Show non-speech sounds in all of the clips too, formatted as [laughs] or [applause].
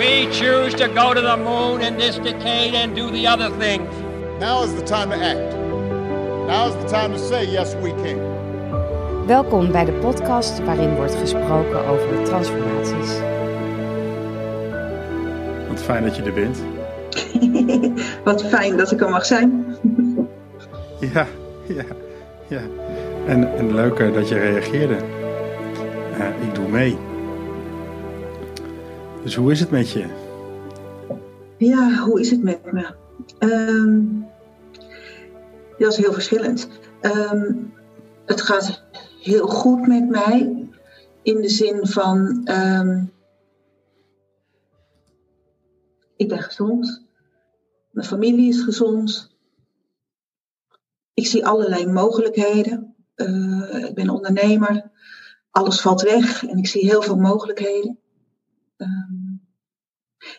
We choose to go to the moon in this decade and do the other things. Now is the time to act. Now is the time to say yes we can. Welkom bij de podcast waarin wordt gesproken over transformaties. Wat fijn dat je er bent. [laughs] Wat fijn dat ik er mag zijn. [laughs] Ja, ja, ja. En, en leuker dat je reageerde. Uh, ik doe mee. Dus hoe is het met je? Ja, hoe is het met me? Um, dat is heel verschillend. Um, het gaat heel goed met mij. In de zin van, um, ik ben gezond. Mijn familie is gezond. Ik zie allerlei mogelijkheden. Uh, ik ben ondernemer. Alles valt weg en ik zie heel veel mogelijkheden. Um,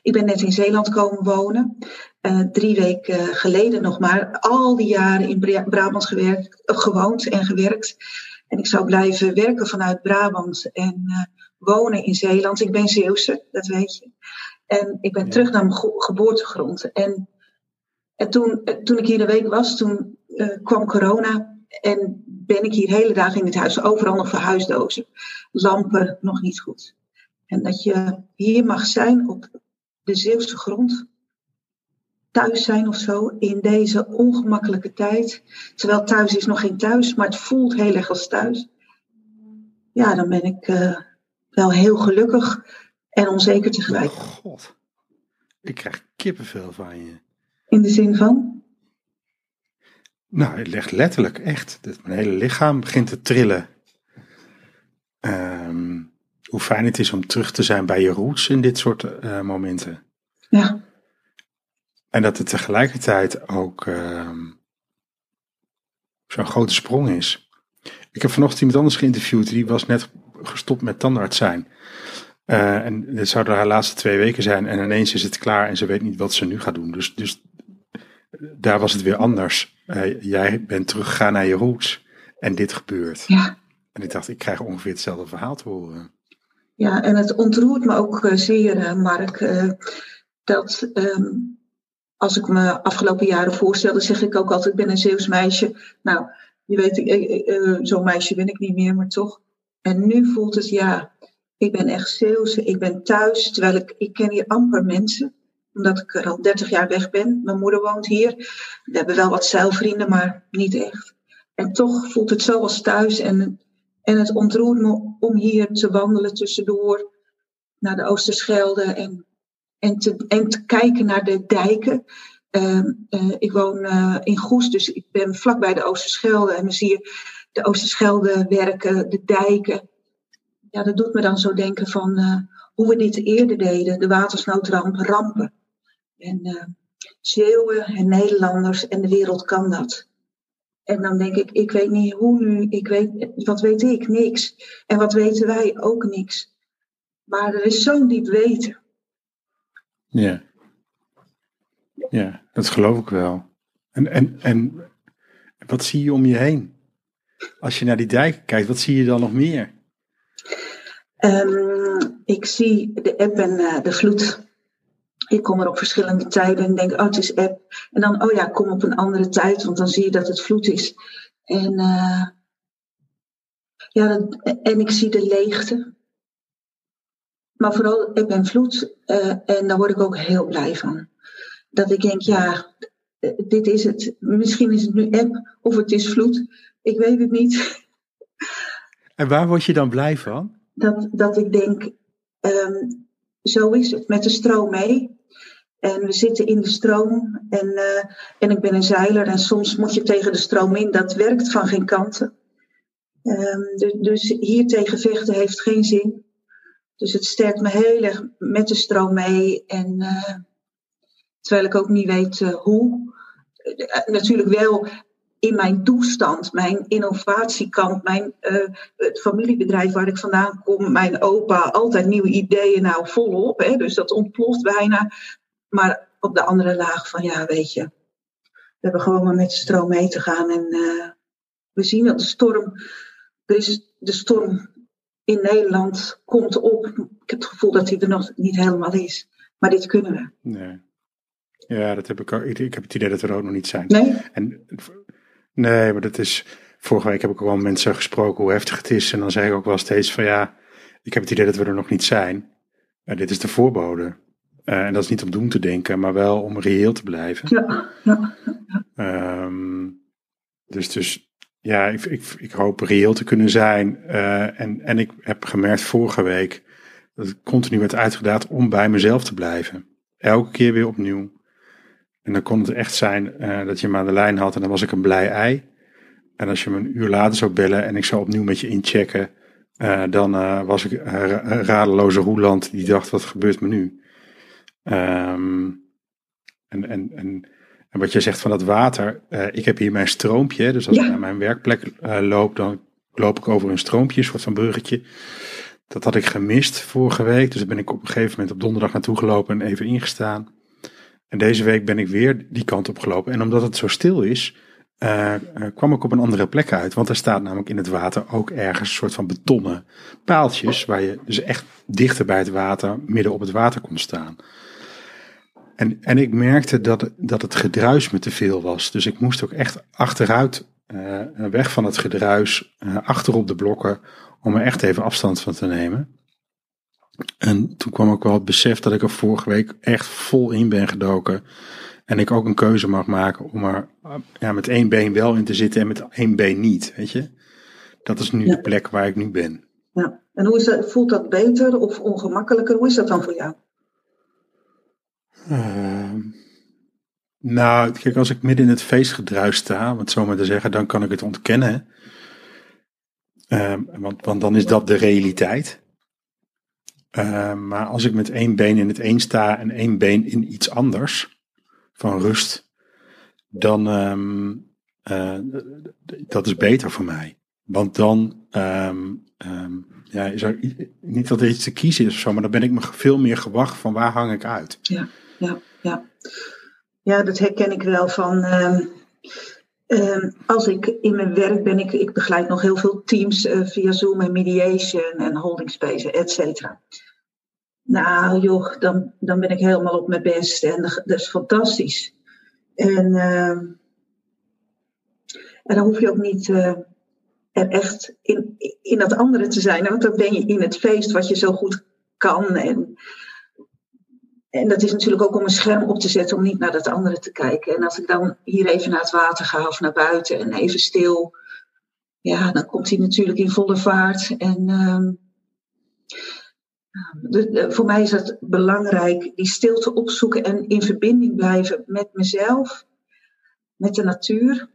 ik ben net in Zeeland komen wonen. Uh, drie weken geleden nog maar. Al die jaren in Brabant gewerkt, uh, gewoond en gewerkt. En ik zou blijven werken vanuit Brabant en uh, wonen in Zeeland. Ik ben Zeeuwse, dat weet je. En ik ben ja. terug naar mijn geboortegrond. En, en toen, toen ik hier een week was, toen kwam corona. En ben ik hier hele dagen in het huis. Overal nog verhuisdozen. Lampen nog niet goed. En dat je hier mag zijn op de Zeeuwse grond. Thuis zijn of zo in deze ongemakkelijke tijd. Terwijl thuis is nog geen thuis, maar het voelt heel erg als thuis. Ja, dan ben ik uh, wel heel gelukkig en onzeker tegelijk. Oh God, ik krijg kippenvel van je. In de zin van? Nou, het legt letterlijk echt. Mijn hele lichaam begint te trillen. Um, hoe fijn het is om terug te zijn bij je roots in dit soort uh, momenten. Ja. En dat het tegelijkertijd ook uh, zo'n grote sprong is. Ik heb vanochtend iemand anders geïnterviewd, die was net gestopt met tandarts zijn. Uh, en het zouden haar laatste twee weken zijn en ineens is het klaar en ze weet niet wat ze nu gaat doen. Dus, dus daar was het weer anders. Uh, jij bent teruggegaan naar je roots en dit gebeurt. Ja. En ik dacht, ik krijg ongeveer hetzelfde verhaal te horen. Ja, en het ontroert me ook uh, zeer, uh, Mark, uh, dat um, als ik me afgelopen jaren voorstelde, zeg ik ook altijd, ik ben een Zeeuws meisje. Nou, je weet, zo'n meisje ben ik niet meer, maar toch. En nu voelt het, ja, ik ben echt Zeeuws, ik ben thuis, terwijl ik, ik ken hier amper mensen, omdat ik er al 30 jaar weg ben. Mijn moeder woont hier. We hebben wel wat zeilvrienden, maar niet echt. En toch voelt het zo als thuis en en het ontroert me om hier te wandelen tussendoor naar de Oosterschelde en, en, te, en te kijken naar de dijken. Uh, uh, ik woon uh, in Goes, dus ik ben vlakbij de Oosterschelde en dan zie je de Oosterschelde werken, de dijken. Ja, dat doet me dan zo denken van hoe we dit eerder deden, de watersnoodramp, rampen. En Zeeuwen en Nederlanders en de wereld kan dat. En dan denk ik, ik weet niet hoe nu, ik weet, wat weet ik? Niks. En wat weten wij? Ook niks. Maar er is zo'n diep weten. Ja. Ja, dat geloof ik wel. En, en, en wat zie je om je heen? Als je naar die dijken kijkt, wat zie je dan nog meer? Um, ik zie de eb en uh, de vloed. Ik kom er op verschillende tijden en denk, oh, het is app. En dan, oh ja, kom op een andere tijd, want dan zie je dat het vloed is. En, uh, ja, dat, en ik zie de leegte. Maar vooral app en vloed. Uh, en daar word ik ook heel blij van. Dat ik denk, ja, dit is het. Misschien is het nu app of het is vloed. Ik weet het niet. [laughs] En waar word je dan blij van? Dat, dat ik denk, um, zo is het, met de stroom mee. En we zitten in de stroom en, uh, en ik ben een zeiler en soms moet je tegen de stroom in. Dat werkt van geen kanten. Um, dus, hier tegen vechten heeft geen zin. Dus het sterkt me heel erg met de stroom mee. En uh, terwijl ik ook niet weet uh, hoe. natuurlijk wel in mijn toestand, mijn innovatiekant, mijn het familiebedrijf waar ik vandaan kom, mijn opa, altijd nieuwe ideeën, nou volop. Hè, dus dat ontploft bijna. Maar op de andere laag van, ja, weet je, we hebben gewoon maar met de stroom mee te gaan. En uh, we zien dat de storm, is de storm in Nederland komt op. Ik heb het gevoel dat hij er nog niet helemaal is. Maar dit kunnen we. Nee. Ja, dat heb ik ook. Ik, ik heb het idee dat we er ook nog niet zijn. Nee? En, nee, maar dat is. Vorige week heb ik ook wel met mensen gesproken hoe heftig het is. En dan zeg ik ook wel steeds van ja, ik heb het idee dat we er nog niet zijn. Uh, dit is de voorbode. Uh, en dat is niet om doen te denken, maar wel om reëel te blijven. Ja, ja, ja. Um, dus, dus ja, ik, ik, ik hoop reëel te kunnen zijn. Uh, en, en ik heb gemerkt vorige week dat ik continu werd uitgedaagd om bij mezelf te blijven. Elke keer weer opnieuw. En dan kon het echt zijn uh, dat je me aan de lijn had en dan was ik een blij ei. En als je me een uur later zou bellen en ik zou opnieuw met je inchecken, uh, dan was ik een radeloze roeland die dacht, wat gebeurt me nu? Um, en, en, en, en wat je zegt van dat water, ik heb hier mijn stroompje, dus als ja. ik naar mijn werkplek loop, dan loop ik over een stroompje, een soort van bruggetje. Dat had ik gemist vorige week, dus daar ben ik op een gegeven moment op donderdag naartoe gelopen en even ingestaan. En deze week ben ik weer die kant op gelopen. En omdat het zo stil is, uh, kwam ik op een andere plek uit. Want er staat namelijk in het water ook ergens een soort van betonnen paaltjes. Waar je dus echt dichter bij het water, midden op het water kon staan. En, en ik merkte dat, dat het gedruis me te veel was. Dus ik moest ook echt achteruit, uh, weg van het gedruis, uh, achter op de blokken. Om er echt even afstand van te nemen. En toen kwam ook wel het besef dat ik er vorige week echt vol in ben gedoken. En ik ook een keuze mag maken om er ja, met één been wel in te zitten en met één been niet. Weet je? Dat is nu ja. de plek waar ik nu ben. Ja. En hoe is dat, voelt dat beter of ongemakkelijker? Hoe is dat dan voor jou? Uh, nou, kijk, als ik midden in het feestgedruis sta, om het zo maar te zeggen, dan kan ik het ontkennen. Uh, want, want dan is dat de realiteit. Uh, maar als ik met één been in het een sta en één been in iets anders, van rust, dan um, dat is beter voor mij. Want dan, ja, is er niet dat er iets te kiezen is of zo, maar dan ben ik me veel meer gewacht van waar hang ik uit. Ja, ja, ja. Ja, dat herken ik wel van. als ik in mijn werk ben, ik, ik begeleid nog heel veel teams uh, via Zoom en mediation en holding space, et cetera. Nou joh, dan, dan ben ik helemaal op mijn best en dat, is fantastisch. En, uh, en dan hoef je ook niet uh, er echt in, in dat andere te zijn, want dan ben je in het feest wat je zo goed kan. En, en dat is natuurlijk ook om een scherm op te zetten om niet naar dat andere te kijken. En als ik dan hier even naar het water ga of naar buiten en even stil, ja, dan komt hij natuurlijk in volle vaart. En de, de, voor mij is het belangrijk die stilte opzoeken en in verbinding blijven met mezelf, met de natuur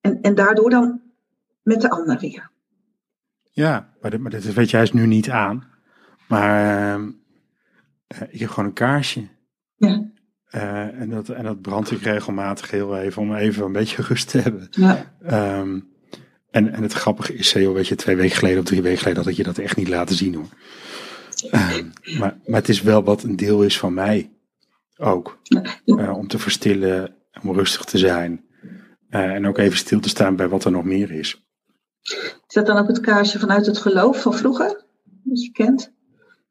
en, en daardoor dan met de ander weer. Ja, maar dit, weet jij nu niet aan. Maar uh, ik heb gewoon een kaarsje. Ja. Uh, en, dat, en dat brand ik regelmatig heel even om even een beetje rust te hebben. Ja. Um, en, en het grappige is, joh, weet je, twee weken geleden of drie weken geleden had ik je dat echt niet laten zien hoor. Uh, maar, maar het is wel wat een deel is van mij ook. Uh, om te verstillen, om rustig te zijn. Uh, en ook even stil te staan bij wat er nog meer is. Is dat dan ook het kaarsje vanuit het geloof van vroeger? Dat je kent?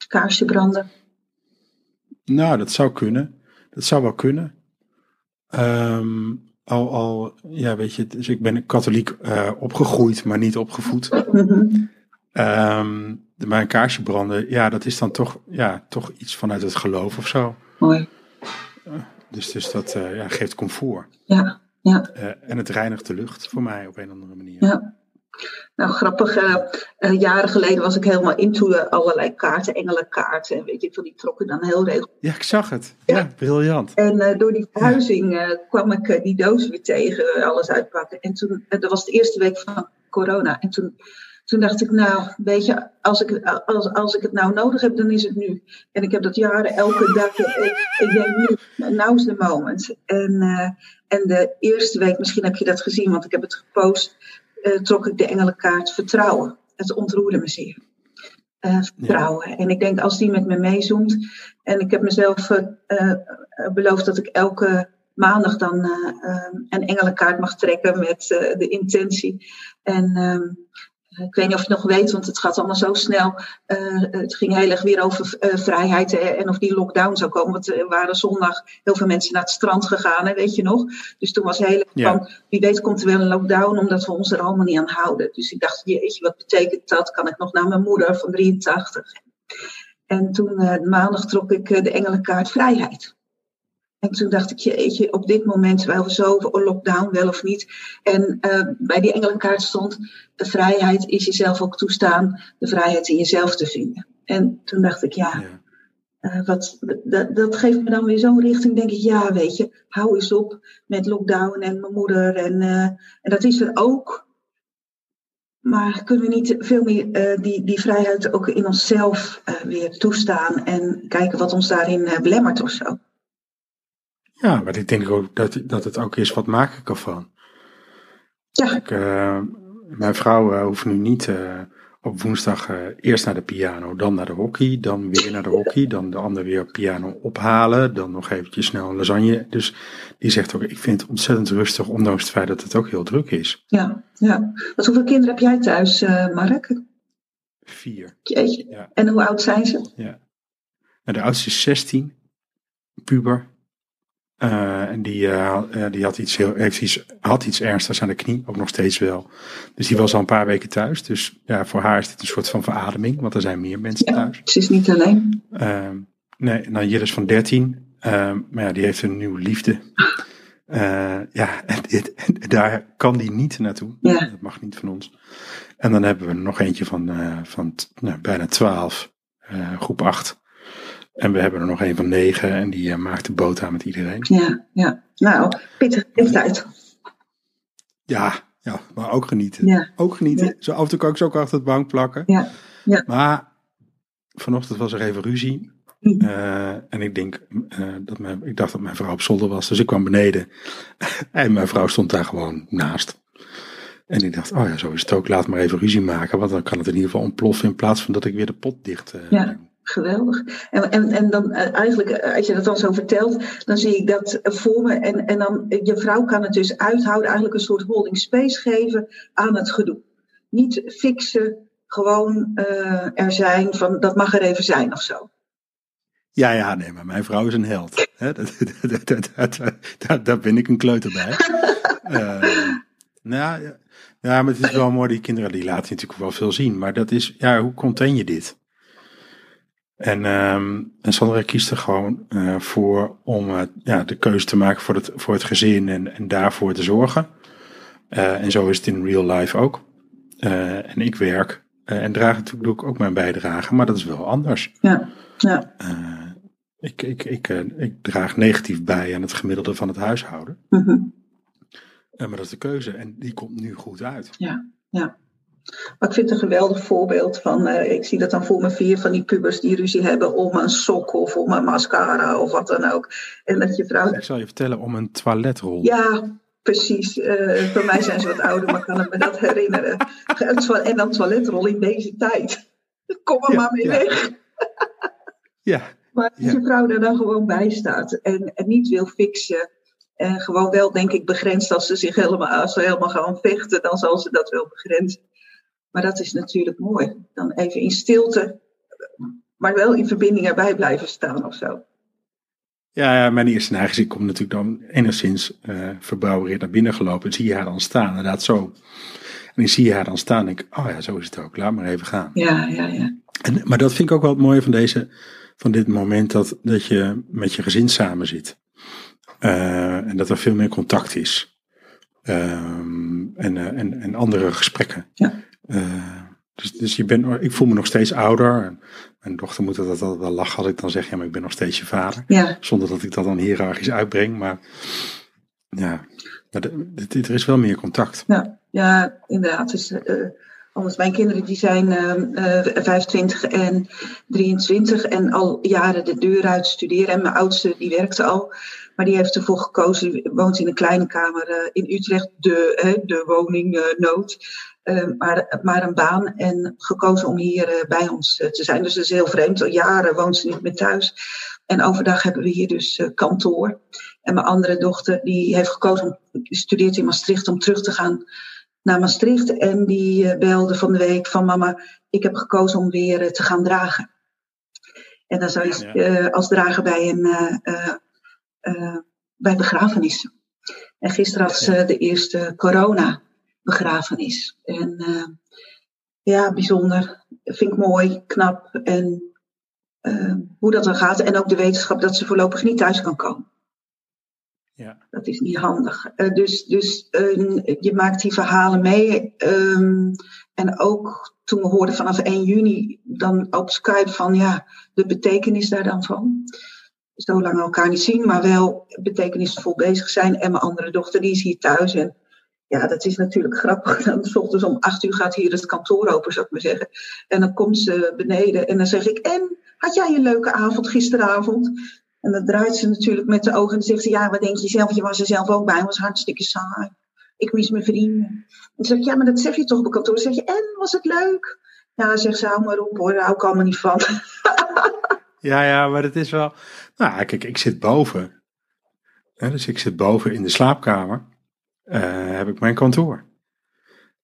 Kaarsje branden. Nou, dat zou kunnen. Dat zou wel kunnen. Um, al, al, ja, weet je, dus ik ben katholiek uh, opgegroeid, maar niet opgevoed. Um, maar een kaarsje branden, ja, dat is dan toch, ja, toch iets vanuit het geloof of zo. Mooi. Uh, dus, dus dat uh, ja, geeft comfort. Ja, ja. En het reinigt de lucht voor mij op een of andere manier. Ja. Nou, grappig. Uh, jaren geleden was ik helemaal into allerlei kaarten, engelenkaarten. Weet je, die trokken dan heel regel. Ja, ik zag het. Ja, ja briljant. En door die verhuizing kwam ik die doos weer tegen, alles uitpakken. En toen, dat was de eerste week van corona. En toen toen dacht ik, nou, weet je, als ik, als, als ik het nou nodig heb, dan is het nu. En ik heb dat jaren elke dag. Ik, ik denk nu, now is the moment. En, en de eerste week, misschien heb je dat gezien, want ik heb het gepost, uh, trok ik de engelenkaart vertrouwen. Het ontroerde me zeer. Uh, vertrouwen. Ja. En ik denk, als die met me meezoomt. En ik heb mezelf beloofd dat ik elke maandag dan een engelenkaart mag trekken met de intentie. En ik weet niet of je het nog weet, want het gaat allemaal zo snel. Uh, het ging heel erg weer over uh, vrijheid en of die lockdown zou komen. Want er waren zondag heel veel mensen naar het strand gegaan, hè, weet je nog. Dus toen was heel erg ja. van, wie weet komt er wel een lockdown, omdat we ons er allemaal niet aan houden. Dus ik dacht, jeetje, wat betekent dat? Kan ik nog naar mijn moeder van 83? En toen uh, maandag trok ik de engelenkaart vrijheid. En toen dacht ik, jeetje, op dit moment, terwijl we zo lockdown, wel of niet. En uh, bij die engelenkaart stond, de vrijheid is jezelf ook toestaan, de vrijheid in jezelf te vinden. En toen dacht ik, ja, ja. Uh, wat, dat, dat geeft me dan weer zo'n richting, denk ik, ja, weet je, hou eens op met lockdown en mijn moeder. En, uh, en dat is er ook. Maar kunnen we niet veel meer die, die vrijheid ook in onszelf weer toestaan en kijken wat ons daarin belemmert of zo? Ja, maar ik denk ook dat, dat het ook is, wat maak ik ervan? Ja. Ik, uh, mijn vrouw uh, hoeft nu niet uh, op woensdag eerst naar de piano, dan naar de hockey, dan weer naar de hockey, dan de ander weer piano ophalen, dan nog eventjes snel een lasagne. Dus die zegt ook, ik vind het ontzettend rustig, ondanks het feit dat het ook heel druk is. Ja, ja. Wat, hoeveel kinderen heb jij thuis, Mark? Vier. Jeetje. Ja. En hoe oud zijn ze? Ja. Nou, de oudste is 16, puber. Uh, en die, uh, die had, iets heel, heeft iets, had iets ernstigs aan de knie, ook nog steeds wel. Dus die was al een paar weken thuis. Dus ja, voor haar is dit een soort van verademing, want er zijn meer mensen ja, thuis. Ze is niet alleen. Uh, nee, nou Jillis van 13, maar ja, die heeft een nieuwe liefde. ja, [laughs] en, dit, en, daar kan die niet naartoe. Ja. Dat mag niet van ons. En dan hebben we nog eentje van, van nou, bijna 12, groep 8. En we hebben er nog een van negen en die uh, maakt de boot aan met iedereen. Ja, ja. Nou, pittig tijd. Ja, ja, maar ook genieten. Ja. Ook genieten. Ja. Zo af en toe kan ik ze ook achter het bank plakken. Ja. Ja. Maar vanochtend was er even ruzie. Mhm. Uh, en ik denk uh, dat mijn, ik dacht dat mijn vrouw op zolder was. Dus ik kwam beneden. [laughs] en mijn vrouw stond daar gewoon naast. En ik dacht, oh ja, zo is het ook. Laat maar even ruzie maken. Want dan kan het in ieder geval ontploffen. In plaats van dat ik weer de pot dicht uh, ja. Geweldig. En, en, en dan uh, eigenlijk, uh, als je dat dan zo vertelt, dan zie ik dat voor me. En, en dan, je vrouw kan het dus uithouden, eigenlijk een soort holding space geven aan het gedoe. Niet fixen, gewoon uh, er zijn, van dat mag er even zijn of zo. Ja, ja, nee, maar mijn vrouw is een held. Hè? [laughs] Daar ben ik een kleuter bij. [laughs] nou, ja, ja, maar het is wel mooi, die kinderen die laten natuurlijk wel veel zien. Maar dat is, ja, hoe contain je dit? En, um, en Sandra kiest er gewoon uh, voor om uh, ja, de keuze te maken voor het, voor het gezin en, en daarvoor te zorgen. Uh, en zo is het in real life ook. en ik werk en draag natuurlijk ook mijn bijdrage, maar dat is wel anders. Ja, ja. ik, ik, ik, ik draag negatief bij aan het gemiddelde van het huishouden. Mm -hmm. maar dat is de keuze en die komt nu goed uit. Ja, ja. Maar ik vind het een geweldig voorbeeld van, uh, ik zie dat dan voor me vier van die pubers die ruzie hebben om een sok of om een mascara of wat dan ook. En dat je vrouw... Ik zal je vertellen om een toiletrol. Ja, precies. Uh, voor mij zijn ze wat ouder, maar kan ik me dat herinneren. En dan toiletrol in deze tijd. Kom er ja, maar mee ja. weg. ja. Maar dat je vrouw er dan gewoon bij staat en, en niet wil fixen. En gewoon wel, denk ik, begrenst als ze zich helemaal, als ze helemaal gaan vechten, dan zal ze dat wel begrenzen. Maar dat is natuurlijk mooi. Dan even in stilte, maar wel in verbinding erbij blijven staan of zo. Ja, ja mijn eerste neiging, ik kom natuurlijk dan enigszins uh, verbouwereerd naar binnen gelopen. En zie je haar dan staan, inderdaad zo. En ik zie je haar dan staan en denk, oh ja, zo is het ook. Laat maar even gaan. Ja, ja, ja. En, maar dat vind ik ook wel het mooie van, deze, van dit moment, dat, dat je met je gezin samen zit. Uh, en dat er veel meer contact is. Um, en, uh, en, en andere gesprekken. Ja. Uh, dus, dus je bent, ik voel me nog steeds ouder. Mijn dochter moet dat altijd wel lachen als ik dan zeg, ja, maar ik ben nog steeds je vader. Ja. Zonder dat ik dat dan hiërarchisch uitbreng. Maar ja, maar de, de, er is wel meer contact. Ja, ja inderdaad. Dus, uh, anders mijn kinderen die zijn uh, 25 en 23 en al jaren de deur uit studeren. En mijn oudste die werkte al. Maar die heeft ervoor gekozen, die woont in een kleine kamer uh, in Utrecht, de, de woningnood. Uh, maar, maar een baan en gekozen om hier uh, bij ons uh, te zijn. Dus dat is heel vreemd. Al jaren woont ze niet meer thuis. En overdag hebben we hier dus kantoor. En mijn andere dochter die heeft gekozen, om, studeert in Maastricht om terug te gaan naar Maastricht en die belde van de week van mama, ik heb gekozen om weer te gaan dragen. En dan zou je als drager bij een bij begrafenissen. En gisteren was de eerste corona begrafenis. En ja, bijzonder. Vind ik mooi, knap. En uh, hoe dat dan gaat. En ook de wetenschap dat ze voorlopig niet thuis kan komen. Ja. Dat is niet handig. Uh, dus dus je maakt die verhalen mee. Um, en ook toen we hoorden vanaf 1 juni dan op Skype van ja, de betekenis daar dan van. Zo lang elkaar niet zien, maar wel betekenisvol bezig zijn. En mijn andere dochter die is hier thuis. En ja, dat is natuurlijk grappig. [laughs] Dan ochtends om acht uur gaat hier het kantoor open, zou ik maar zeggen. En dan komt ze beneden en dan zeg ik, en had jij een leuke avond gisteravond? En dan draait ze natuurlijk met de ogen en zegt ze, ja, wat denk je zelf? Je was er zelf ook bij, was hartstikke saai. Ik mis mijn vrienden. En dan zeg ik, ja, maar dat zeg je toch op kantoor? Zeg je, en, was het leuk? Ja, zegt ze, hou maar op hoor, daar hou ik allemaal niet van. [laughs] ja, ja, maar het is wel... Nou, kijk, ik zit boven. dus ik zit boven in de slaapkamer. Uh, heb ik mijn kantoor.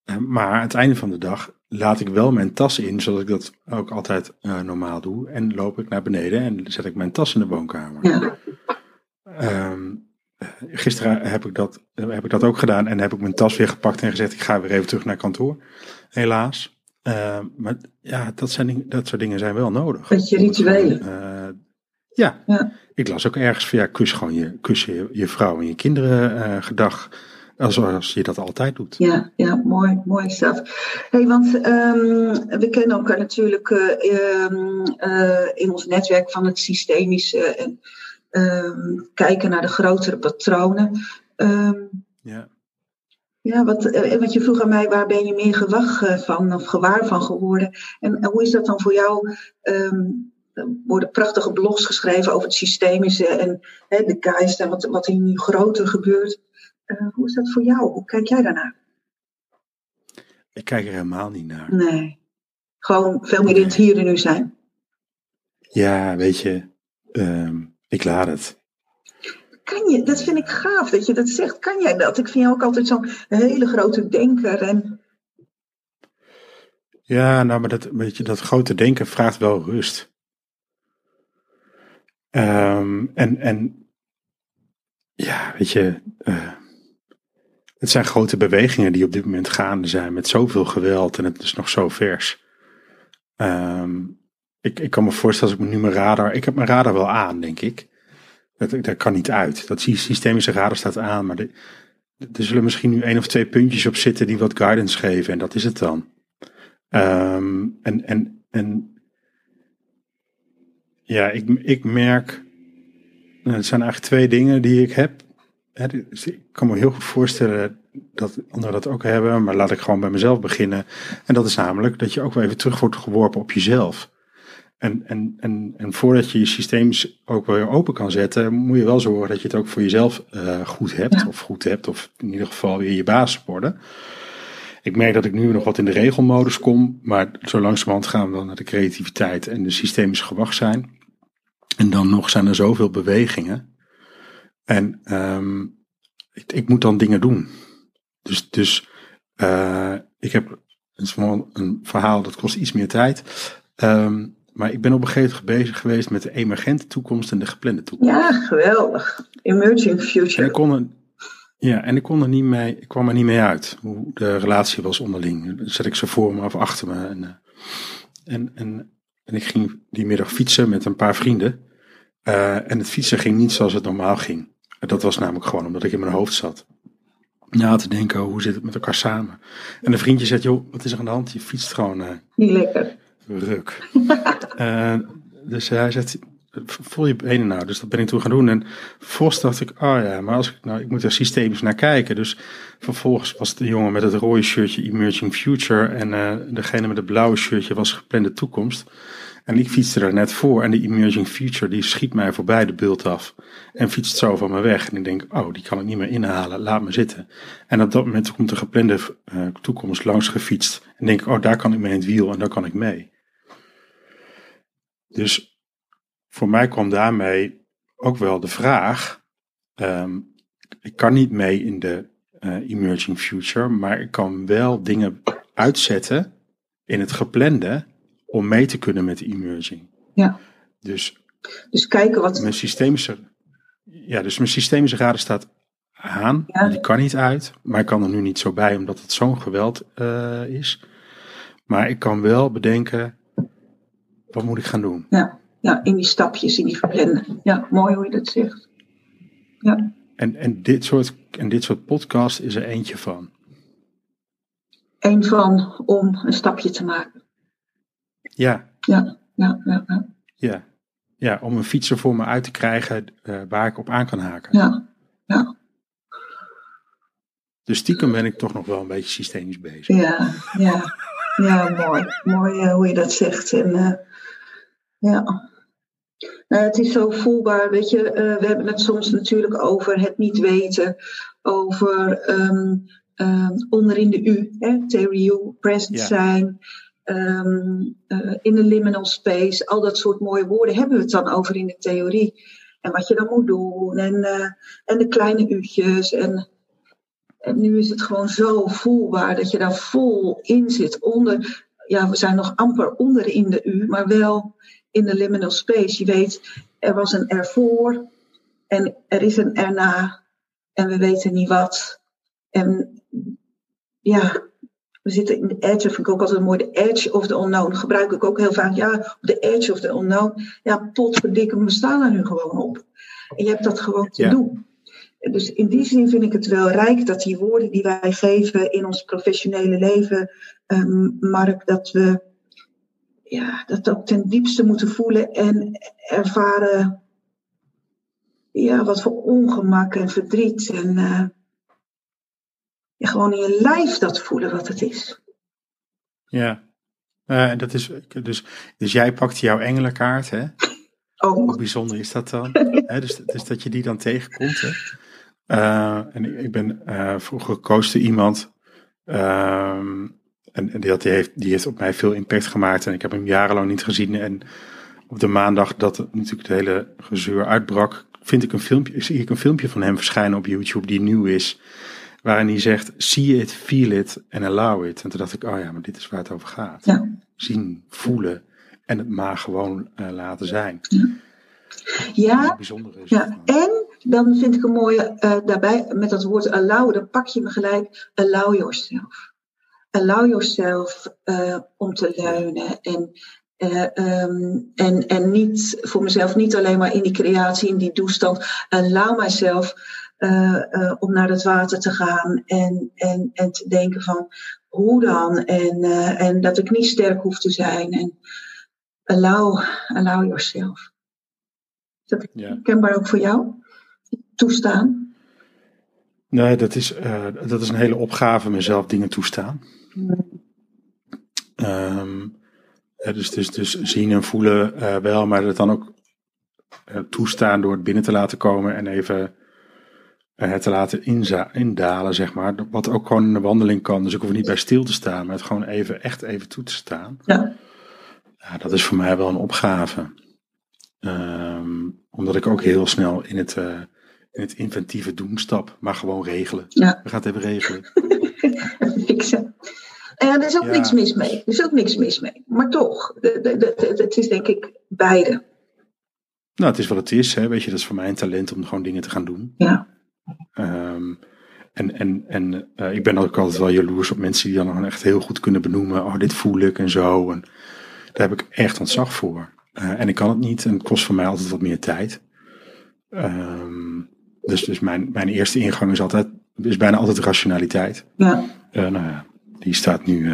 Uh, maar aan het einde van de dag laat ik wel mijn tas in, zoals ik dat ook altijd uh, normaal doe. En loop ik naar beneden en zet ik mijn tas in de woonkamer. Ja. Um, gisteren heb ik, dat, heb ik dat ook gedaan en heb ik mijn tas weer gepakt en gezegd: ik ga weer even terug naar kantoor. Helaas. Uh, maar ja, dat, zijn, dat soort dingen zijn wel nodig. Beetje rituelen. Uh, ja. ja. ik las ook ergens van ja, kus gewoon je, kus je, je vrouw en je kinderen uh, gedag. Zoals je dat altijd doet. Ja, ja mooi, mooi zelf. Hey, want um, we kennen elkaar natuurlijk uh, uh, in ons netwerk van het systemische en um, kijken naar de grotere patronen. Ja. Ja, wat, wat je vroeg aan mij, waar ben je meer gewacht van of gewaar van geworden? En hoe is dat dan voor jou? er worden prachtige blogs geschreven over het systemische en hè, de geest en wat, wat er nu groter gebeurt. Uh, hoe is dat voor jou? Hoe kijk jij daarnaar? Ik kijk er helemaal niet naar. Nee. Gewoon veel meer in het hier en nu zijn. Ja, weet je, um, ik laat het. Kan je, dat vind ik gaaf dat je dat zegt. Kan jij dat? Ik vind jou ook altijd zo'n hele grote denker. En... Ja, nou, maar dat, weet je, dat grote denken vraagt wel rust. Um, en, en ja, weet je, uh, het zijn grote bewegingen die op dit moment gaande zijn met zoveel geweld en het is nog zo vers. Um, ik, ik kan me voorstellen als ik nu mijn radar, ik heb mijn radar wel aan, denk ik. Dat, dat kan niet uit. Dat systemische radar staat aan, maar er zullen misschien nu één of twee puntjes op zitten die wat guidance geven en dat is het dan. Um, en, en, en ja, ik, ik merk, nou, het zijn eigenlijk twee dingen die ik heb. Dus ik kan me heel goed voorstellen dat anderen dat ook hebben, maar laat ik gewoon bij mezelf beginnen. En dat is namelijk dat je ook wel even terug wordt geworpen op jezelf. En, en, en, en voordat je je systeem ook weer open kan zetten, moet je wel zorgen dat je het ook voor jezelf uh, goed hebt. Of goed hebt, of in ieder geval weer je baas worden. Ik merk dat ik nu nog wat in de regelmodus kom, maar zo langzamerhand gaan we dan naar de creativiteit en de systemische gewacht zijn. En dan nog zijn er zoveel bewegingen. En um, ik, ik, moet dan dingen doen. Dus, dus uh, ik heb een, een verhaal dat kost iets meer tijd. Um, maar ik ben op een gegeven moment bezig geweest met de emergente toekomst en de geplande toekomst. Ja, geweldig. Emerging future. En ik kon er, ja, en ik kon er niet mee, ik kwam er niet mee uit. Hoe de relatie was onderling. Dan zet ik ze voor me of achter me. En, eh, en, en, en ik ging die middag fietsen met een paar vrienden. Uh, en het fietsen ging niet zoals het normaal ging. En dat was namelijk gewoon omdat ik in mijn hoofd zat. Na te denken, hoe zit het met elkaar samen? En een vriendje zegt, joh, wat is er aan de hand? Je fietst gewoon... Uh, niet lekker. Ruk. uh, [laughs] dus hij zegt, voel je benen nou? Dus dat ben ik toen gaan doen. En vervolgens dacht ik, oh ja, maar als ik, nou, ik moet er systemisch naar kijken. Dus vervolgens was de jongen met het rode shirtje Emerging Future. En uh, degene met het blauwe shirtje was geplande toekomst. En ik fietste er net voor en de Emerging Future die schiet mij voorbij de beeld af. En fietst zo van me weg. En ik denk, oh, die kan ik niet meer inhalen, laat me zitten. En op dat moment komt de geplande uh, toekomst langs gefietst. En denk oh, daar kan ik mee in het wiel en daar kan ik mee. Dus voor mij kwam daarmee ook wel de vraag, um, ik kan niet mee in de eh, emerging future, maar ik kan wel dingen uitzetten in het geplande om mee te kunnen met de emerging. Ja. Dus Dus kijken wat. mijn systemische, ja, dus mijn systemische radar staat aan, Ja. die kan niet uit, maar ik kan er nu niet zo bij omdat het zo'n geweld eh, is. Maar ik kan wel bedenken, wat moet ik gaan doen? Ja, ja, in die stapjes, in die verplannen. Ja, mooi hoe je dat zegt. Ja, En, en, dit soort, en dit soort podcast is er eentje van. een van om een stapje te maken. Ja, Ja, ja, ja, ja. ja. Ja, om een fietser voor me uit te krijgen eh, waar ik op aan kan haken. ja, ja, Dus stiekem ben ik toch nog wel een beetje systemisch bezig. ja, ja, ja, mooi. Mooi eh, hoe je dat zegt. En, eh, ja. Eh, het is zo voelbaar, weet je. we hebben het soms natuurlijk over het niet weten, over ehm, ehm, onderin de U, hè, theory U, present Ja. zijn, ehm, eh, in de liminal space, al dat soort mooie woorden hebben we het dan over in de theorie. En wat je dan moet doen, en, eh, en de kleine u'tjes. En, en nu is het gewoon zo voelbaar dat je daar vol in zit. Onder, ja, we zijn nog amper onder in de U, maar wel in de liminal space. Je weet, er was een ervoor en er is een erna en we weten niet wat. En ja, we zitten in de edge, vind ik ook altijd mooi, de edge of the unknown. Gebruik ik ook heel vaak, ja, op de edge of the unknown. Ja, potverdikke, we staan er nu gewoon op. En je hebt dat gewoon te Ja. doen. Dus in die zin vind ik het wel rijk dat die woorden die wij geven in ons professionele leven, ehm, Mark, dat we ja, dat ook ten diepste moeten voelen en ervaren ja, wat voor ongemak en verdriet. En eh, gewoon in je lijf dat voelen wat het is. Ja. Eh, dat is, dus, dus jij pakt jouw engelenkaart, hè? [laughs] Hoe bijzonder is dat dan? [laughs] Hè, dus, dus dat je die dan tegenkomt. Hè? Eh, en ik, ben eh, vroeger gekozen iemand. ehm, en en die, had, die, heeft, die heeft op mij veel impact gemaakt. En ik heb hem jarenlang niet gezien. En op de maandag dat natuurlijk het hele gezeur uitbrak, vind ik een filmpje, zie ik een filmpje van hem verschijnen op YouTube die nieuw is. Waarin hij zegt, see it, feel it and allow it. En toen dacht ik, oh ja, maar dit is waar het over gaat. ja. Zien, voelen en het maar gewoon eh, laten zijn. ja, bijzondere is Ja, en dan vind ik een mooie eh, daarbij met dat woord allow, dan pak je me gelijk, allow yourself. Allow yourself eh, om te leunen en, eh, ehm, en, en niet voor mezelf niet alleen maar in die creatie, in die toestand. Allow myself om naar het water te gaan en, en, en te denken van hoe dan en, eh, en dat ik niet sterk hoef te zijn. En allow, allow yourself. Is dat Ja. kenbaar ook voor jou? Toestaan. Nee, dat is, eh, dat is een hele opgave, mezelf dingen toestaan. Ehm, eh, dus, dus, dus zien en voelen eh, wel, maar het dan ook eh, toestaan door het binnen te laten komen en even eh, te laten inza- indalen, zeg maar. Wat ook gewoon in de wandeling kan. Dus ik hoef niet bij stil te staan, maar het gewoon even, echt even toe te staan. Ja, Ja, dat is voor mij wel een opgave. Ehm, omdat ik ook heel snel in het, eh, in het inventieve doen stap, maar gewoon regelen. ja. We gaan het even regelen. [laughs] Fixen. En er is ook Ja. niks mis mee. Er is ook niks mis mee. Maar toch, het is denk ik beide. Nou, het is wat het is. Hè. Weet je, dat is voor mij een talent om gewoon dingen te gaan doen. Ja, Ehm, en en, en eh, ik ben ook altijd wel jaloers op mensen die dan echt heel goed kunnen benoemen. Oh, dit voel ik en zo. En daar heb ik echt ontzag voor. Eh, en ik kan het niet en het kost voor mij altijd wat meer tijd. Ehm, dus dus mijn, mijn eerste ingang is altijd, is bijna altijd rationaliteit. ja, Eh, nou ja, die staat nu,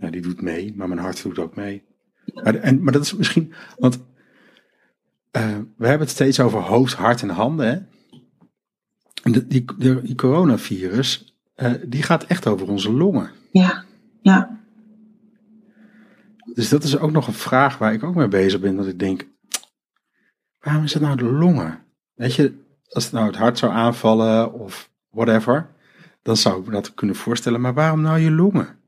ja, die doet mee, maar mijn hart doet ook mee. Maar, en, maar dat is misschien, want we hebben het steeds over hoofd, hart en handen. Hè? De, die, de, die coronavirus, eh, die gaat echt over onze longen. ja, ja, Dus dat is ook nog een vraag waar ik ook mee bezig ben. Dat ik denk, waarom is het nou de longen? Weet je, als het nou het hart zou aanvallen of whatever, dan zou ik me dat kunnen voorstellen. Maar waarom nou je longen?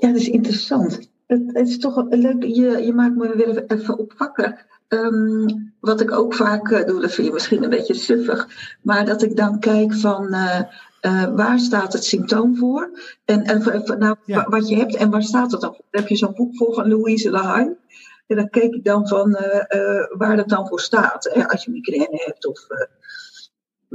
ja, dat is interessant. het, het is toch leuk. Je, je maakt me weer even opwakker. Ehm, wat ik ook vaak eh, doe, dat vind je misschien een beetje suffig, maar dat ik dan kijk van eh, eh, waar staat het symptoom voor en, en nou, Ja. wat je hebt en waar staat het dan voor. Heb je zo'n boek voor van Louise Lahaye. En dan keek ik dan van waar dat dan voor staat. Hè, als je migraine hebt of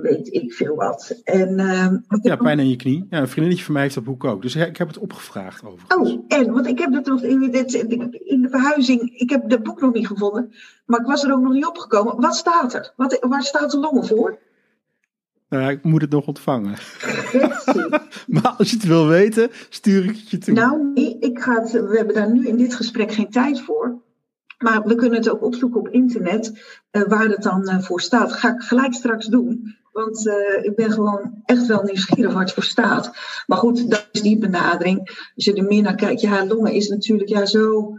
weet ik veel wat. En, ehm, Ja, pijn aan je knie. Ja, een vriendinnetje van mij heeft dat boek ook. Dus ik heb het opgevraagd overigens. Oh, en, want ik heb dat nog in, dit, in de verhuizing, ik heb het boek nog niet gevonden, maar ik was er ook nog niet opgekomen. Wat staat er? Wat, waar staat de longen voor? Nou ja, ik moet het nog ontvangen. [laughs] Maar als je het wil weten, stuur ik het je toe. nou, nee, ik ga het, we hebben daar nu in dit gesprek geen tijd voor. Maar we kunnen het ook opzoeken op internet, eh, waar het dan eh, voor staat. Ga ik gelijk straks doen. Want eh, ik ben gewoon echt wel nieuwsgierig het voor staat. Maar goed, dat is die benadering. Als je er meer naar kijkt, ja, longen is natuurlijk ja, zo.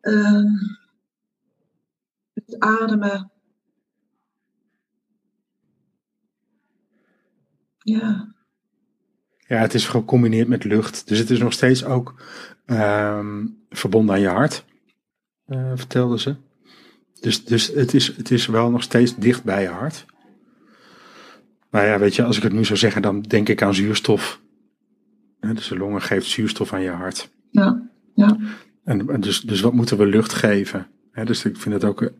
ehm, het ademen. Ja, Ja, het is gecombineerd met lucht. Dus het is nog steeds ook ehm, verbonden aan je hart, eh vertelde ze. Dus, dus het, is, het is wel nog steeds dicht bij je hart. Maar ja, weet je, als ik het nu zou zeggen, dan denk ik aan zuurstof. Dus de longen geeft zuurstof aan je hart. ja, ja. En, dus, dus wat moeten we lucht geven? Hè, dus ik vind het ook. eh,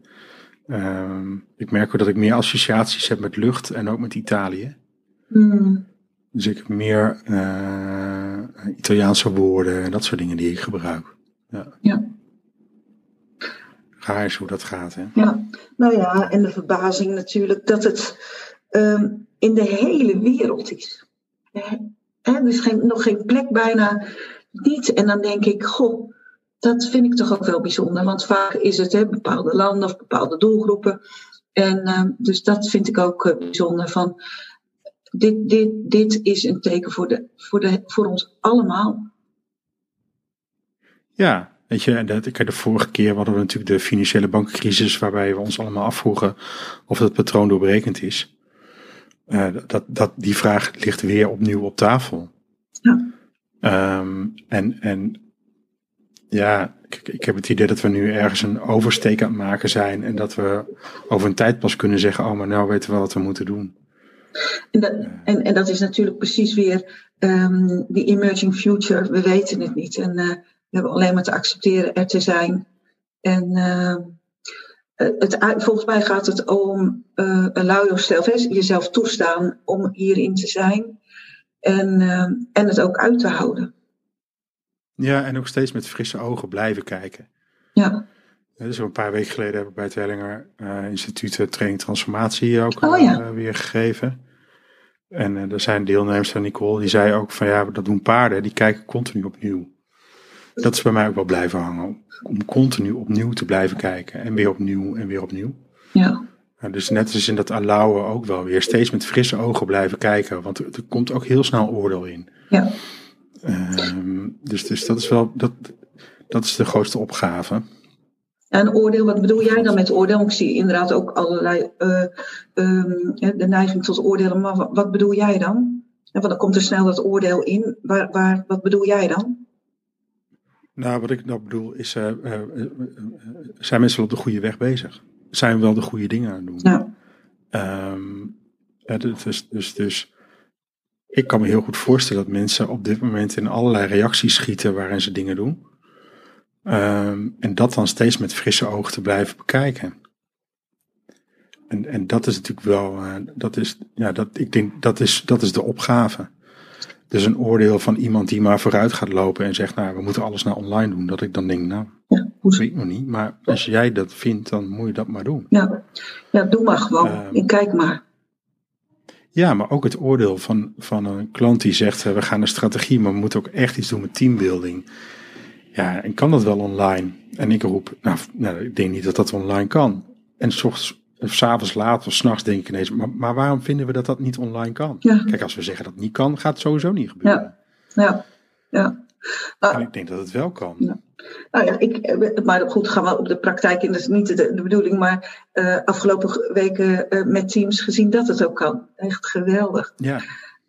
ehm, ik merk ook dat ik meer associaties heb met lucht en ook met Italië. Hmm. Dus ik heb meer eh, Italiaanse woorden en dat soort dingen die ik gebruik. Ja. Ja. Raar is hoe dat gaat, hè? Ja, nou ja, en de verbazing natuurlijk dat het ehm, in de hele wereld is. Er is geen, nog geen plek bijna niet. En dan denk ik, goh, dat vind ik toch ook wel bijzonder. Want vaak is het bepaalde landen of bepaalde doelgroepen. En ehm, dus dat vind ik ook eh, bijzonder. Van, dit, dit, dit is een teken voor, de, voor, de, voor ons allemaal. Ja, weet je, kijk, de vorige keer hadden we natuurlijk de financiële bankencrisis, waarbij we ons allemaal afvroegen of dat patroon doorbrekend is. Eh, dat, dat, die vraag ligt weer opnieuw op tafel. Ja. Ehm, en, en ja, ik, ik heb het idee dat we nu ergens een oversteek aan het maken zijn en dat we over een tijd pas kunnen zeggen, oh, maar nou weten we wat we moeten doen. En dat, en, en dat is natuurlijk precies weer ehm, die emerging future. We weten het niet. En eh, we hebben alleen maar te accepteren er te zijn. En ehm, het, volgens mij gaat het om uh, allow yourself, hè, jezelf toestaan om hierin te zijn. En, ehm, en het ook uit te houden. Ja, en ook steeds met frisse ogen blijven kijken. Ja. Dus een paar weken geleden heb ik bij het Hellinger uh, Instituut Training Transformatie ook oh, ja. weer gegeven. En er zijn deelnemers van Nicole, die zei ook van ja, dat doen paarden, die kijken continu opnieuw. Dat is bij mij ook wel blijven hangen. Om continu opnieuw te blijven kijken. En weer opnieuw en weer opnieuw. Ja. dus net als in dat allowen ook wel weer steeds met frisse ogen blijven kijken. Want er, er komt ook heel snel oordeel in. Ja. Um, dus, dus dat is wel, dat, dat is de grootste opgave. En oordeel, wat bedoel jij dan met oordeel? Ik zie inderdaad ook allerlei uh, um, de neiging tot oordelen. Maar wat, wat bedoel jij dan? Want dan komt er snel dat oordeel in. Waar, waar, wat bedoel jij dan? Nou, wat ik nou bedoel is, uh, uh, zijn mensen wel op de goede weg bezig? Zijn we wel de goede dingen aan het doen? Ja. Um, dus, dus, dus ik kan me heel goed voorstellen dat mensen op dit moment in allerlei reacties schieten waarin ze dingen doen. Um, en dat dan steeds met frisse ogen te blijven bekijken. En, en dat is natuurlijk wel, dat is, ja, dat, ik denk, dat is, dat is de opgave. Dus een oordeel van iemand die maar vooruit gaat lopen en zegt, nou, we moeten alles naar online doen. Dat ik dan denk, nou, ja, weet ik nog niet. Maar als jij dat vindt, dan moet je dat maar doen. Ja, ja doe maar gewoon. Um, en kijk maar. Ja, maar ook het oordeel van, van een klant die zegt, we gaan een strategie, maar we moeten ook echt iets doen met teambuilding. Ja, en kan dat wel online? En ik roep, nou, nou ik denk niet dat dat online kan. En s s'avonds laat of s'nachts denk ik ineens, maar, maar waarom vinden we dat dat niet online kan? Ja. Kijk, als we zeggen dat het niet kan, gaat het sowieso niet gebeuren. Ja, ja, ja. Uh, en ik denk dat het wel kan. Ja. Nou ja, ik, maar goed, gaan we op de praktijk in. Dat is niet de, de bedoeling, maar uh, afgelopen weken uh, met teams gezien dat het ook kan. Echt geweldig. Ja.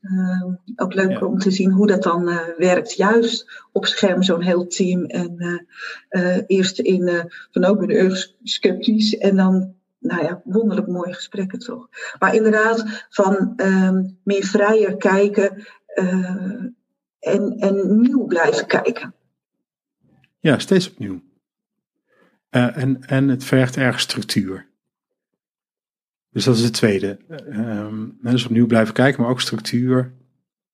Ehm, ook leuk Ja. om te zien hoe dat dan eh, werkt. Juist op scherm zo'n heel team. En eh, eh, eerst in eh, van ook ben ik erg sceptisch. En dan, nou ja, wonderlijk mooie gesprekken toch. Maar inderdaad, van ehm, meer vrijer kijken. eh, en, en nieuw blijven kijken. Ja, steeds opnieuw. Eh, en, en het vergt erg structuur. Dus dat is het tweede. Eh, ehm, dus opnieuw blijven kijken, maar ook structuur.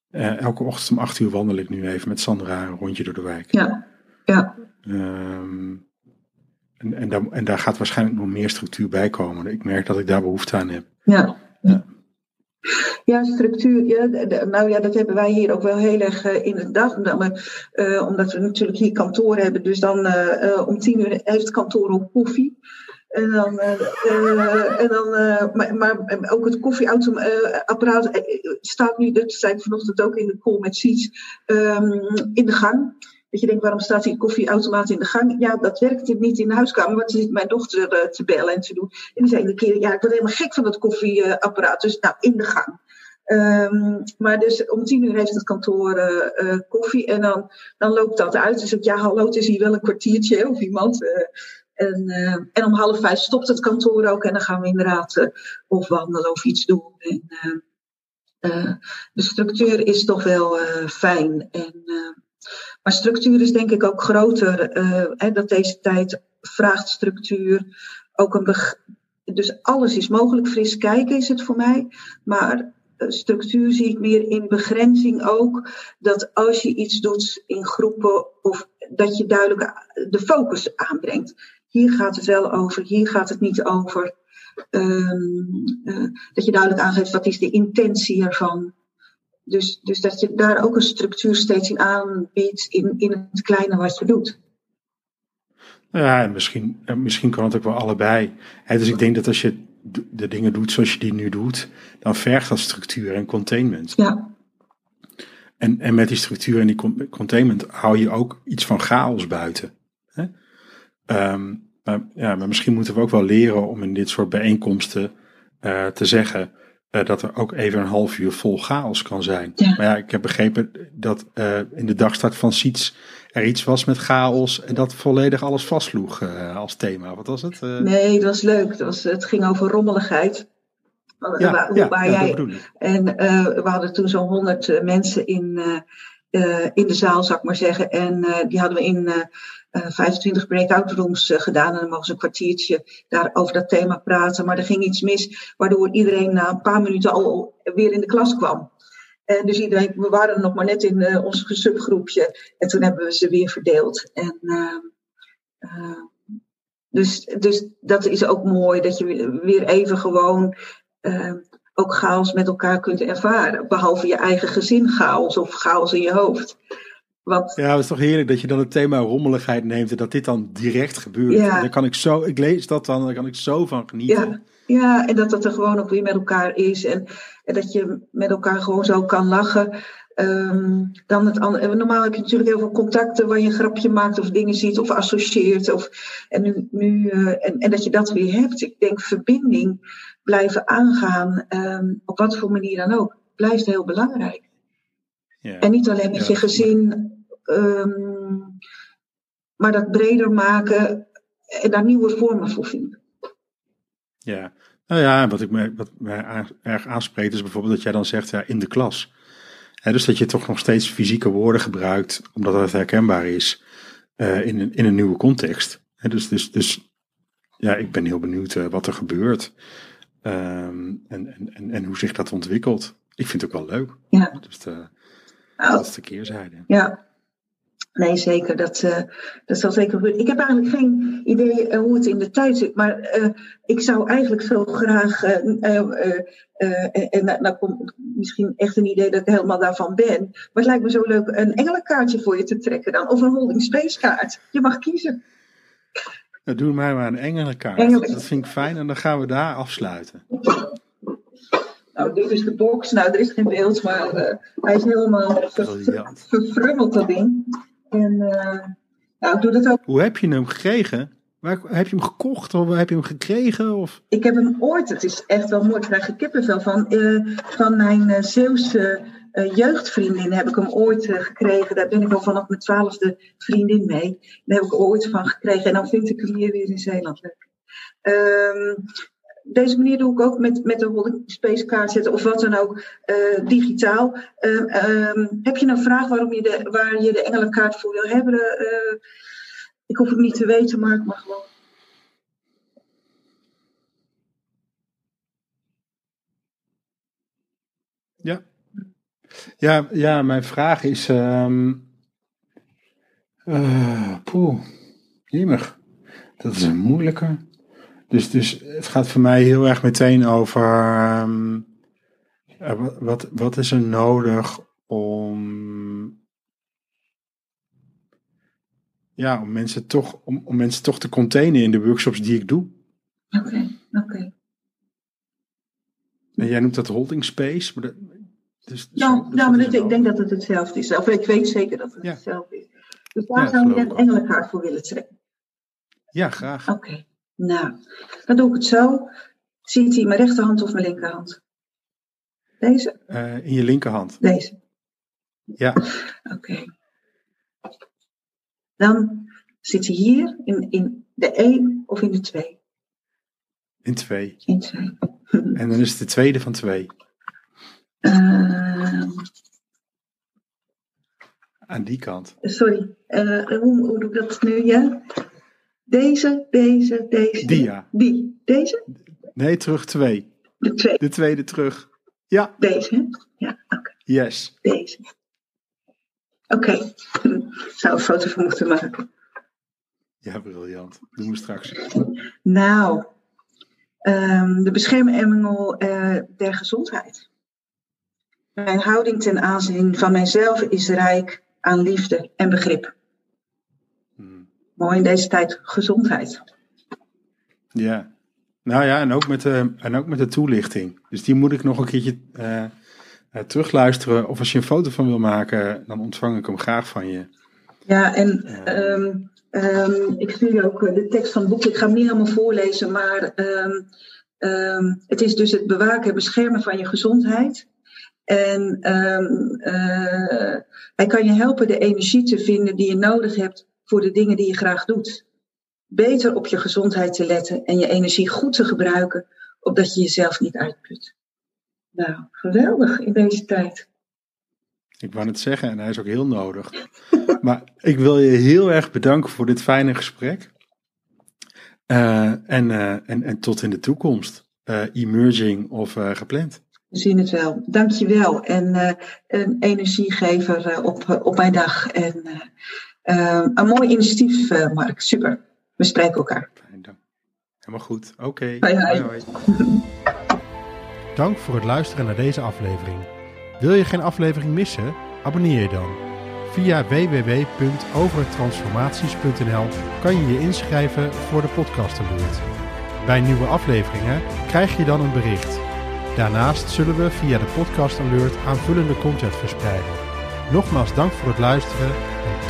Eh, elke ochtend om acht uur wandel ik nu even met Sandra een rondje door de wijk. Ja, ja, Ehm, en, en, daar, en daar gaat waarschijnlijk nog meer structuur bij komen. Ik merk dat ik daar behoefte aan heb. ja. Ja. Ja, structuur. Ja, nou ja, dat hebben wij hier ook wel heel erg eh, in de dag. Omdat we, eh, omdat we natuurlijk hier kantoor hebben. Dus dan eh, om tien uur heeft het kantoor ook koffie. En dan, en dan maar, maar ook het koffieapparaat staat nu, dat zei ik vanochtend ook in de call met Siets, ehm, in de gang. Dat je denkt, waarom staat die koffieautomaat in de gang? Ja, dat werkt niet in de huiskamer, want ze zit mijn dochter eh, te bellen en te doen. En die zei iedere keer, ja, ik word helemaal gek van dat koffieapparaat. Dus nou, in de gang. Ehm, maar dus om tien uur heeft het kantoor eh, eh, koffie en dan, dan loopt dat uit. Dus ik, ja, hallo, het is hier wel een kwartiertje of iemand. en, en om half vijf stopt het kantoor ook en dan gaan we inderdaad eh, of wandelen of iets doen. En, de structuur is toch wel fijn. En, maar structuur is denk ik ook groter. eh, dat deze tijd vraagt structuur. Ook een dus alles is mogelijk. Fris kijken is het voor mij. Maar eh, structuur zie ik meer in begrenzing ook. Dat als je iets doet in groepen, of dat je duidelijk de focus aanbrengt. Hier gaat het wel over, hier gaat het niet over. Ehm, eh, dat je duidelijk aangeeft wat is de intentie ervan. Dus, dus dat je daar ook een structuur steeds in aanbiedt in, in het kleine wat je doet. Ja, en misschien, en misschien kan het ook wel allebei. Dus ik denk dat als je de dingen doet zoals je die nu doet, dan vergt dat structuur en containment. Ja, En, en met die structuur en die con- containment hou je ook iets van chaos buiten. Hè? Ehm, maar, ja, maar misschien moeten we ook wel leren om in dit soort bijeenkomsten eh, te zeggen eh, dat er ook even een half uur vol chaos kan zijn. Ja. Maar ja, ik heb begrepen dat eh, in de dagstart van Siets er iets was met chaos en dat volledig alles vastsloeg eh, als thema. Wat was het? Nee, dat was leuk. Dat was, het ging over rommeligheid. Ja, waar ja, jij. En we hadden toen zo'n honderd mensen in, in de zaal, zou ik maar zeggen. En die hadden we in 25 breakout rooms eh, gedaan. En dan mogen ze een kwartiertje daar over dat thema praten. Maar er ging iets mis, waardoor iedereen na een paar minuten al weer in de klas kwam. En dus iedereen, we waren nog maar net in eh, ons subgroepje. En toen hebben we ze weer verdeeld. En, eh, eh, dus, dus dat is ook mooi, dat je weer even gewoon eh, ook chaos met elkaar kunt ervaren. Behalve je eigen gezin chaos of chaos in je hoofd. Want Ja, het is toch heerlijk dat je dan het thema rommeligheid neemt en dat dit dan direct gebeurt. Ja. En Dan kan ik zo, ik lees dat dan, dan kan ik zo van genieten. ja, ja, en dat dat er gewoon ook weer met elkaar is. En, en dat je met elkaar gewoon zo kan lachen. Ehm, dan het andere, normaal heb je natuurlijk heel veel contacten waar je een grapje maakt of dingen ziet of associeert. Of, en, nu, nu, eh, en, en dat je dat weer hebt. Ik denk verbinding blijven aangaan, ehm, op wat voor manier dan ook, blijft heel belangrijk. Ja. En niet alleen met Ja. je gezin, ehm, maar dat breder maken en daar nieuwe vormen voor vinden. Ja, nou ja, wat, ik me, wat mij erg aanspreekt is bijvoorbeeld dat jij dan zegt ja, in de klas. Dus dat je toch nog steeds fysieke woorden gebruikt, omdat het herkenbaar is eh, in, een, in een nieuwe context. Dus, dus, dus ja, ik ben heel benieuwd eh, wat er gebeurt Ehm, en, en, en, en hoe zich dat ontwikkelt. Ik vind het ook wel leuk. Ja. Dus de, Nou, dat is de keerzijde. Ja, nee, zeker. Dat, eh, dat zal zeker gebeuren. Ik heb eigenlijk geen idee eh, hoe het in de tijd zit. Maar eh, ik zou eigenlijk zo graag. en nou komt misschien echt een idee dat ik helemaal daarvan ben. Maar het lijkt me zo leuk een engelenkaartje voor je te trekken dan. Of een holding space kaart. Je mag kiezen. Nou, doe mij maar een engelenkaart. Engelen. Dat vind ik fijn en dan gaan we daar afsluiten. [laughs] Nou, dit is de box. Nou, er is geen beeld, maar eh, hij is helemaal verfrummeld, dat ding. En eh, nou, ik doe dat ook. Hoe heb je hem gekregen? Waar, heb je hem gekocht of heb je hem gekregen? Of? Ik heb hem ooit, het is echt wel mooi, ik krijg er kippenvel van, eh, van mijn Zeeuwse jeugdvriendin heb ik hem ooit gekregen. Daar ben ik al vanaf mijn twaalfde vriendin mee. Daar heb ik ooit van gekregen. En dan vind ik hem hier weer in Zeeland leuk. Um, deze manier doe ik ook met, met de holding space kaart zetten of wat dan ook, uh, digitaal. Um, um, heb je een vraag waarom je de, waar je de engelenkaart voor wil hebben? Uh, ik hoef het niet te weten, maar ik mag gewoon. Ja. Ja, ja mijn vraag is. Um, poeh, jemig. Dat is een moeilijke. Dus, dus het gaat voor mij heel erg meteen over. Um, wat, wat is er nodig om. Ja, om mensen toch, om, om mensen toch te containen in de workshops die ik doe. Oké, okay, oké. Okay. En jij noemt dat holding space. Maar dat, dus, ja, ja, maar dat, ik denk dat het hetzelfde is. Of ik weet zeker dat het ja. hetzelfde is. Dus daar Ja, zou je een engelenkaart voor willen trekken. Ja, graag. Oké, nou, dan doe ik het zo. Ziet hij mijn rechterhand of mijn linkerhand? Deze? Eh, in je linkerhand. Deze. Ja, Oké. Dan zit hij hier in, in de 1 of in de 2? in twee. In 2. [laughs] En dan is het de tweede van twee. Uh, Aan die kant. sorry, uh, hoe, hoe doe ik dat nu? Ja? Deze, deze, deze. Die ja. Die. Deze? Nee, terug twee. De 2. De tweede terug. Ja, Deze, hè? Ja, oké. yes. Deze. Oké. Zou een foto van moeten maken. Ja, briljant. Doen we straks. Nou, um, de beschermengel uh, der gezondheid. Mijn houding ten aanzien van mijzelf is rijk aan liefde en begrip. Mooi in deze tijd gezondheid. Ja. Nou ja, en ook, met de, en ook met de toelichting. Dus die moet ik nog een keertje uh, uh, terugluisteren. Of als je een foto van wil maken, dan ontvang ik hem graag van je. Ja, en um, um, ik stuur je ook de tekst van het boek. Ik ga hem niet helemaal voorlezen, maar um, het is dus het bewaken en beschermen van je gezondheid. En uh, hij kan je helpen de energie te vinden die je nodig hebt voor de dingen die je graag doet. Beter op je gezondheid te letten en je energie goed te gebruiken, opdat je jezelf niet uitput. Nou, geweldig in deze tijd. Ik wou het zeggen, en hij is ook heel nodig. [laughs] maar ik wil je heel erg bedanken voor dit fijne gesprek. Uh, en, uh, en, en tot in de toekomst. Uh, emerging of gepland. We zien het wel. Dankjewel. En een energiegever op, op mijn dag. En een mooi initiatief, Mark. Super. We spreken elkaar. Helemaal goed. Oké. Okay. Hoi, hoi. hoi, hoi. [laughs] Dank voor het luisteren naar deze aflevering. Wil je geen aflevering missen? Abonneer je dan. Via www.overtransformaties.nl kan je je inschrijven voor de podcast alert. Bij nieuwe afleveringen krijg je dan een bericht. Daarnaast zullen we via de podcast alert aanvullende content verspreiden. Nogmaals dank voor het luisteren en